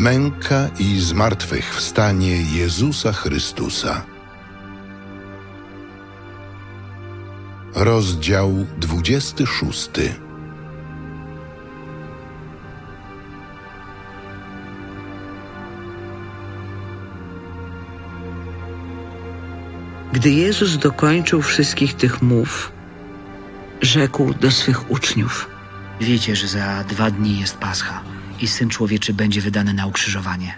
Męka i zmartwychwstanie Jezusa Chrystusa. Rozdział 26. Gdy Jezus dokończył wszystkich tych mów, rzekł do swych uczniów: Wiecie, że za dwa dni jest Pascha i Syn Człowieczy będzie wydany na ukrzyżowanie.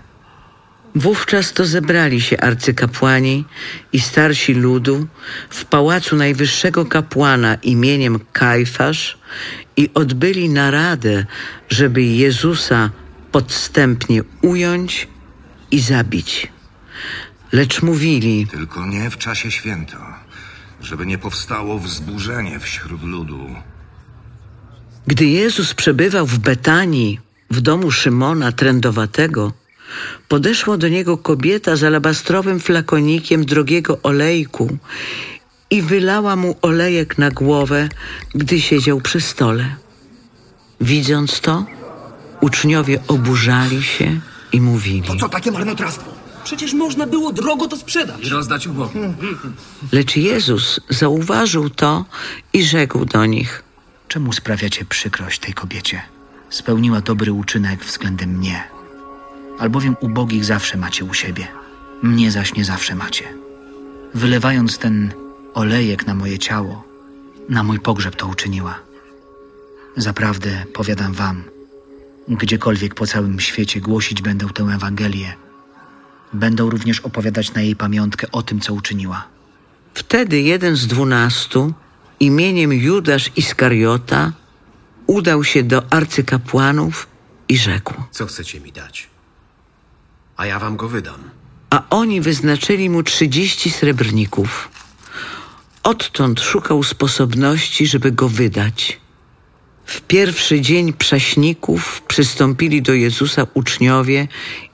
Wówczas to zebrali się arcykapłani i starsi ludu w pałacu najwyższego kapłana imieniem Kajfasz i odbyli naradę, żeby Jezusa podstępnie ująć i zabić. Lecz mówili: Tylko nie w czasie święta, żeby nie powstało wzburzenie wśród ludu. Gdy Jezus przebywał w Betanii, w domu Szymona Trędowatego, podeszła do niego kobieta z alabastrowym flakonikiem drogiego olejku i wylała mu olejek na głowę, gdy siedział przy stole. Widząc to, uczniowie oburzali się i mówili. Co takie marnotrawstwo? Przecież można było drogo to sprzedać. rozdać ubogim. Lecz Jezus zauważył to i rzekł do nich: Czemu sprawiacie przykrość tej kobiecie? Spełniła dobry uczynek względem mnie. Albowiem ubogich zawsze macie u siebie, mnie zaś nie zawsze macie. Wylewając ten olejek na moje ciało, na mój pogrzeb to uczyniła. Zaprawdę powiadam wam, gdziekolwiek po całym świecie głosić będę tę Ewangelię, będą również opowiadać na jej pamiątkę o tym, co uczyniła. Wtedy jeden z dwunastu, imieniem Judasz Iskariota, udał się do arcykapłanów i rzekł. Co chcecie mi dać? A ja wam go wydam. a oni wyznaczyli mu trzydzieści srebrników. Odtąd szukał sposobności, żeby go wydać. W pierwszy dzień prześników przystąpili do Jezusa uczniowie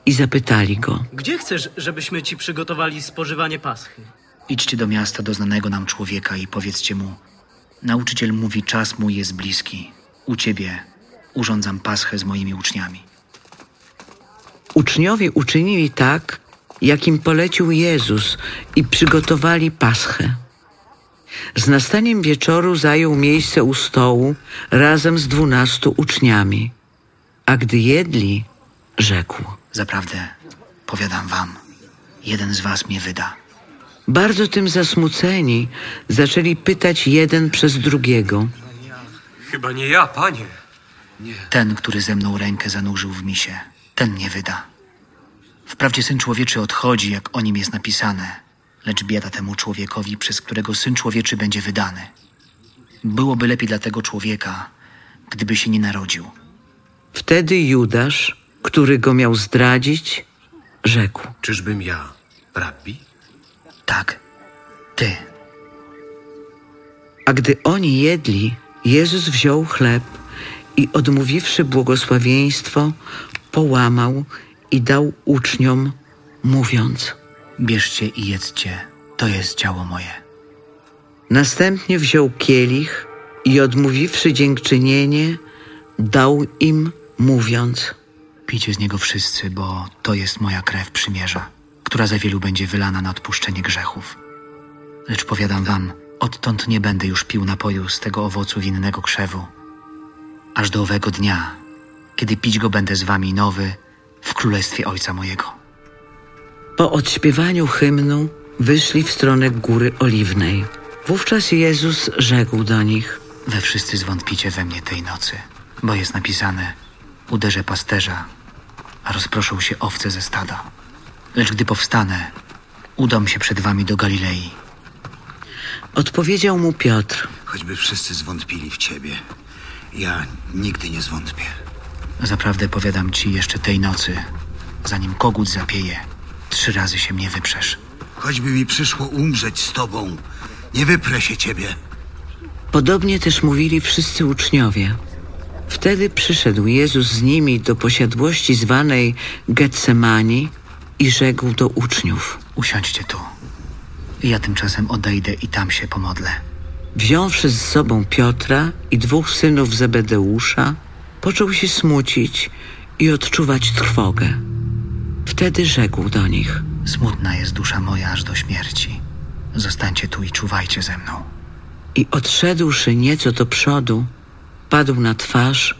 i zapytali go: Gdzie chcesz, żebyśmy ci przygotowali spożywanie paschy? Idźcie do miasta do znanego nam człowieka i powiedzcie mu: Nauczyciel mówi, czas mój jest bliski. U ciebie urządzam paschę z moimi uczniami. Uczniowie uczynili tak, jak im polecił Jezus i przygotowali paschę. Z nastaniem wieczoru zajął miejsce u stołu razem z dwunastu uczniami. A gdy jedli, rzekł: Zaprawdę, powiadam wam, jeden z was mnie wyda. Bardzo tym zasmuceni zaczęli pytać jeden przez drugiego. Chyba nie ja, panie. Ten, który ze mną rękę zanurzył w misie, ten mnie wyda. Wprawdzie Syn Człowieczy odchodzi, jak o nim jest napisane, lecz biada temu człowiekowi, przez którego Syn Człowieczy będzie wydany. Byłoby lepiej dla tego człowieka, gdyby się nie narodził. Wtedy Judasz, który go miał zdradzić, rzekł: Czyżbym ja, rabbi? Tak, ty. A gdy oni jedli, Jezus wziął chleb i odmówiwszy błogosławieństwo, połamał i dał uczniom, mówiąc: Bierzcie i jedzcie, to jest ciało moje. Następnie wziął kielich i odmówiwszy dziękczynienie, dał im, mówiąc: Pijcie z niego wszyscy, bo to jest moja krew przymierza, która za wielu będzie wylana na odpuszczenie grzechów. Lecz powiadam wam, odtąd nie będę już pił napoju z tego owocu winnego krzewu, aż do owego dnia, kiedy pić go będę z wami nowy w królestwie Ojca mojego. Po odśpiewaniu hymnu wyszli w stronę Góry Oliwnej. Wówczas Jezus rzekł do nich: Wy wszyscy zwątpicie we mnie tej nocy, bo jest napisane: Uderzę pasterza, a rozproszą się owce ze stada. Lecz gdy powstanę, udam się przed wami do Galilei. Odpowiedział mu Piotr: Choćby wszyscy zwątpili w ciebie, ja nigdy nie zwątpię. Zaprawdę powiadam ci jeszcze tej nocy, zanim kogut zapieje, trzy razy się mnie wyprzesz. Choćby mi przyszło umrzeć z tobą, nie wyprę się ciebie. Podobnie też mówili wszyscy uczniowie. Wtedy przyszedł Jezus z nimi do posiadłości zwanej Getsemani i rzekł do uczniów. Usiądźcie tu. Ja tymczasem odejdę i tam się pomodlę. Wziąwszy z sobą Piotra i dwóch synów Zebedeusza, począł się smucić i odczuwać trwogę. Wtedy rzekł do nich: Smutna jest dusza moja aż do śmierci. Zostańcie tu i czuwajcie ze mną. I odszedłszy nieco do przodu, padł na twarz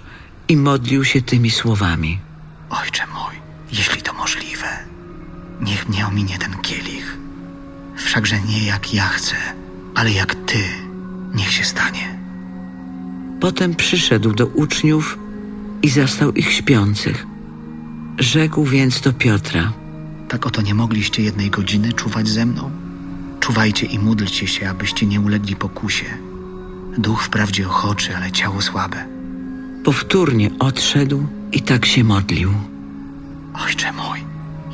i modlił się tymi słowami. Ojcze mój, jeśli to możliwe, niech mnie ominie ten kielich. Wszakże nie jak ja chcę, ale jak ty, niech się stanie. Potem przyszedł do uczniów i zastał ich śpiących. Rzekł więc do Piotra: Tak oto nie mogliście jednej godziny czuwać ze mną? Czuwajcie i módlcie się, abyście nie ulegli pokusie. Duch wprawdzie ochoczy, ale ciało słabe. Powtórnie odszedł i tak się modlił. Ojcze mój,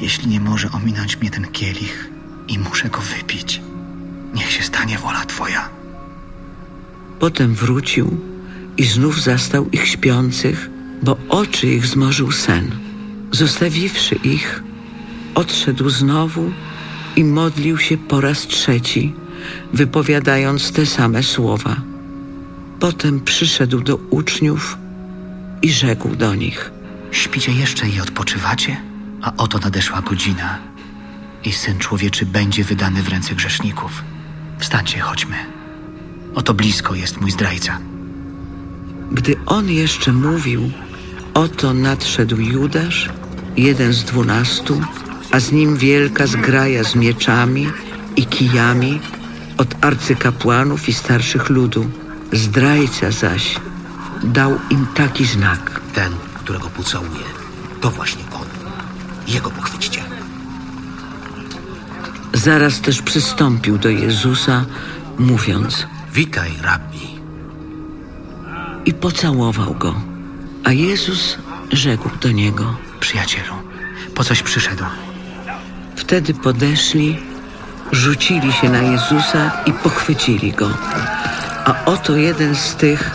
jeśli nie może ominąć mnie ten kielich i muszę go wypić, niech się stanie wola Twoja. Potem wrócił i znów zastał ich śpiących, bo oczy ich zmorzył sen. Zostawiwszy ich, odszedł znowu i modlił się po raz trzeci, wypowiadając te same słowa. Potem przyszedł do uczniów i rzekł do nich: Śpicie jeszcze i odpoczywacie? A oto nadeszła godzina i Syn Człowieczy będzie wydany w ręce grzeszników. Wstańcie, chodźmy. Oto blisko jest mój zdrajca. Gdy on jeszcze mówił, oto nadszedł Judasz, jeden z dwunastu, a z nim wielka zgraja z mieczami i kijami od arcykapłanów i starszych ludu. Zdrajca zaś dał im taki znak. Ten, którego pocałuje, to właśnie on. Jego pochwyćcie. Zaraz też przystąpił do Jezusa, mówiąc Witaj, rabbi. i pocałował go. A Jezus rzekł do niego. Przyjacielu, po coś przyszedł. Wtedy podeszli, rzucili się na Jezusa i pochwycili go. A oto jeden z tych,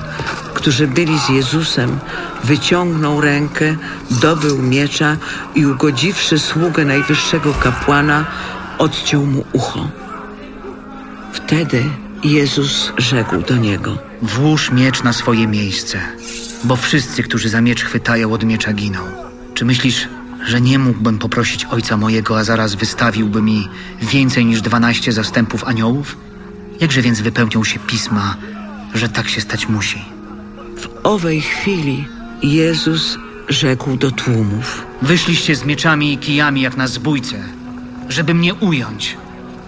którzy byli z Jezusem, wyciągnął rękę, dobył miecza i ugodziwszy sługę najwyższego kapłana, odciął mu ucho. Wtedy Jezus rzekł do niego: Włóż miecz na swoje miejsce, bo wszyscy, którzy za miecz chwytają, od miecza giną. Czy myślisz, że nie mógłbym poprosić ojca mojego, a zaraz wystawiłby mi więcej niż dwanaście zastępów aniołów? Jakże więc wypełnią się pisma, że tak się stać musi? W owej chwili Jezus rzekł do tłumów: Wyszliście z mieczami i kijami jak na zbójce, żeby mnie ująć.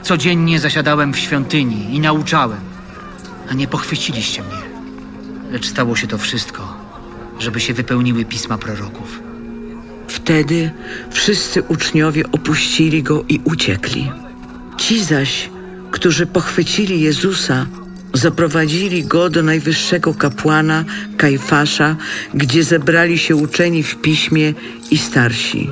Codziennie zasiadałem w świątyni i nauczałem, a nie pochwyciliście mnie. Lecz stało się to wszystko, żeby się wypełniły pisma proroków. Wtedy wszyscy uczniowie opuścili go i uciekli. Ci zaś, którzy pochwycili Jezusa, zaprowadzili go do najwyższego kapłana Kajfasza, gdzie zebrali się uczeni w piśmie i starsi.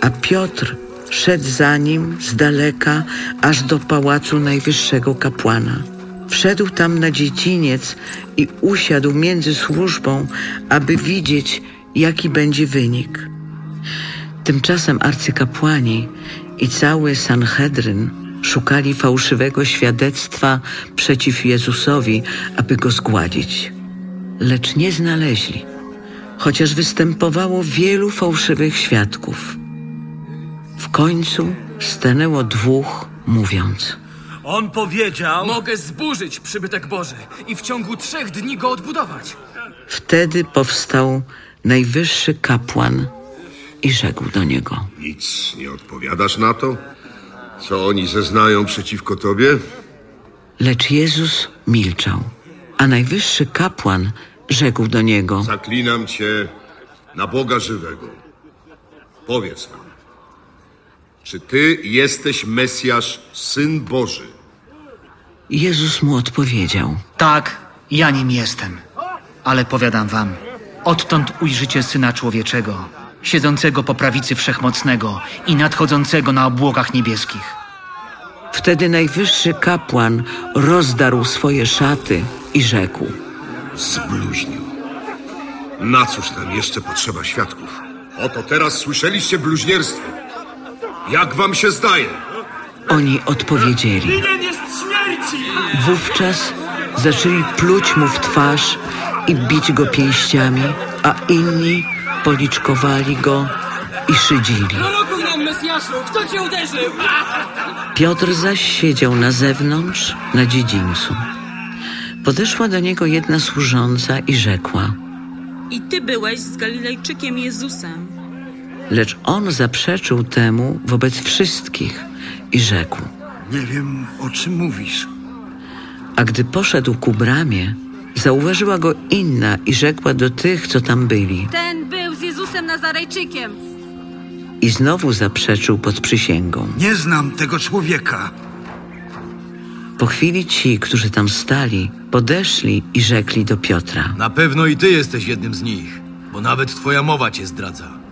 A Piotr szedł za nim z daleka aż do pałacu najwyższego kapłana. Wszedł tam na dziedziniec i usiadł między służbą, aby widzieć, jaki będzie wynik. Tymczasem arcykapłani i cały Sanhedryn szukali fałszywego świadectwa przeciw Jezusowi, aby go zgładzić. Lecz nie znaleźli, chociaż występowało wielu fałszywych świadków. W końcu stanęło dwóch, mówiąc: On powiedział... Mogę zburzyć przybytek Boży i w ciągu trzech dni go odbudować. Wtedy powstał najwyższy kapłan i rzekł do niego: Nic nie odpowiadasz na to? Co oni zeznają przeciwko tobie? Lecz Jezus milczał, a najwyższy kapłan rzekł do niego: Zaklinam cię na Boga żywego. Powiedz nam, czy ty jesteś Mesjasz, Syn Boży? Jezus mu odpowiedział: Tak, ja nim jestem. Ale powiadam wam, odtąd ujrzycie Syna Człowieczego, siedzącego po prawicy Wszechmocnego i nadchodzącego na obłokach niebieskich. Wtedy najwyższy kapłan rozdarł swoje szaty i rzekł: Zbluźnił. Na cóż nam jeszcze potrzeba świadków? Oto teraz słyszeliście bluźnierstwo. Jak wam się zdaje? Oni odpowiedzieli. Wówczas zaczęli pluć mu w twarz i bić go pięściami, a inni policzkowali go i szydzili. Łukaszu, kto cię uderzył? Piotr zaś siedział na zewnątrz, na dziedzińcu. Podeszła do niego jedna służąca i rzekła, I ty byłeś z Galilejczykiem Jezusem. Lecz on zaprzeczył temu wobec wszystkich i rzekł. Nie wiem, o czym mówisz. A gdy poszedł ku bramie, zauważyła go inna i rzekła do tych, co tam byli. Ten był z Jezusem Nazarejczykiem. I znowu zaprzeczył pod przysięgą. Nie znam tego człowieka. Po chwili ci, którzy tam stali, podeszli i rzekli do Piotra. Na pewno i ty jesteś jednym z nich, bo nawet twoja mowa cię zdradza.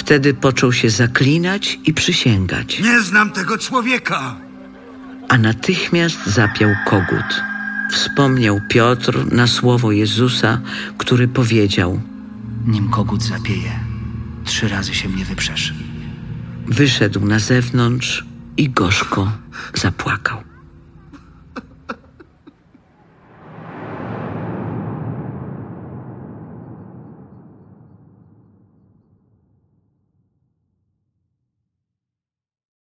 Wtedy począł się zaklinać i przysięgać, Nie znam tego człowieka. a natychmiast zapiał kogut. Wspomniał Piotr na słowo Jezusa, który powiedział: Nim kogut zapieje, trzy razy się mnie wyprzesz. Wyszedł na zewnątrz i gorzko zapłakał.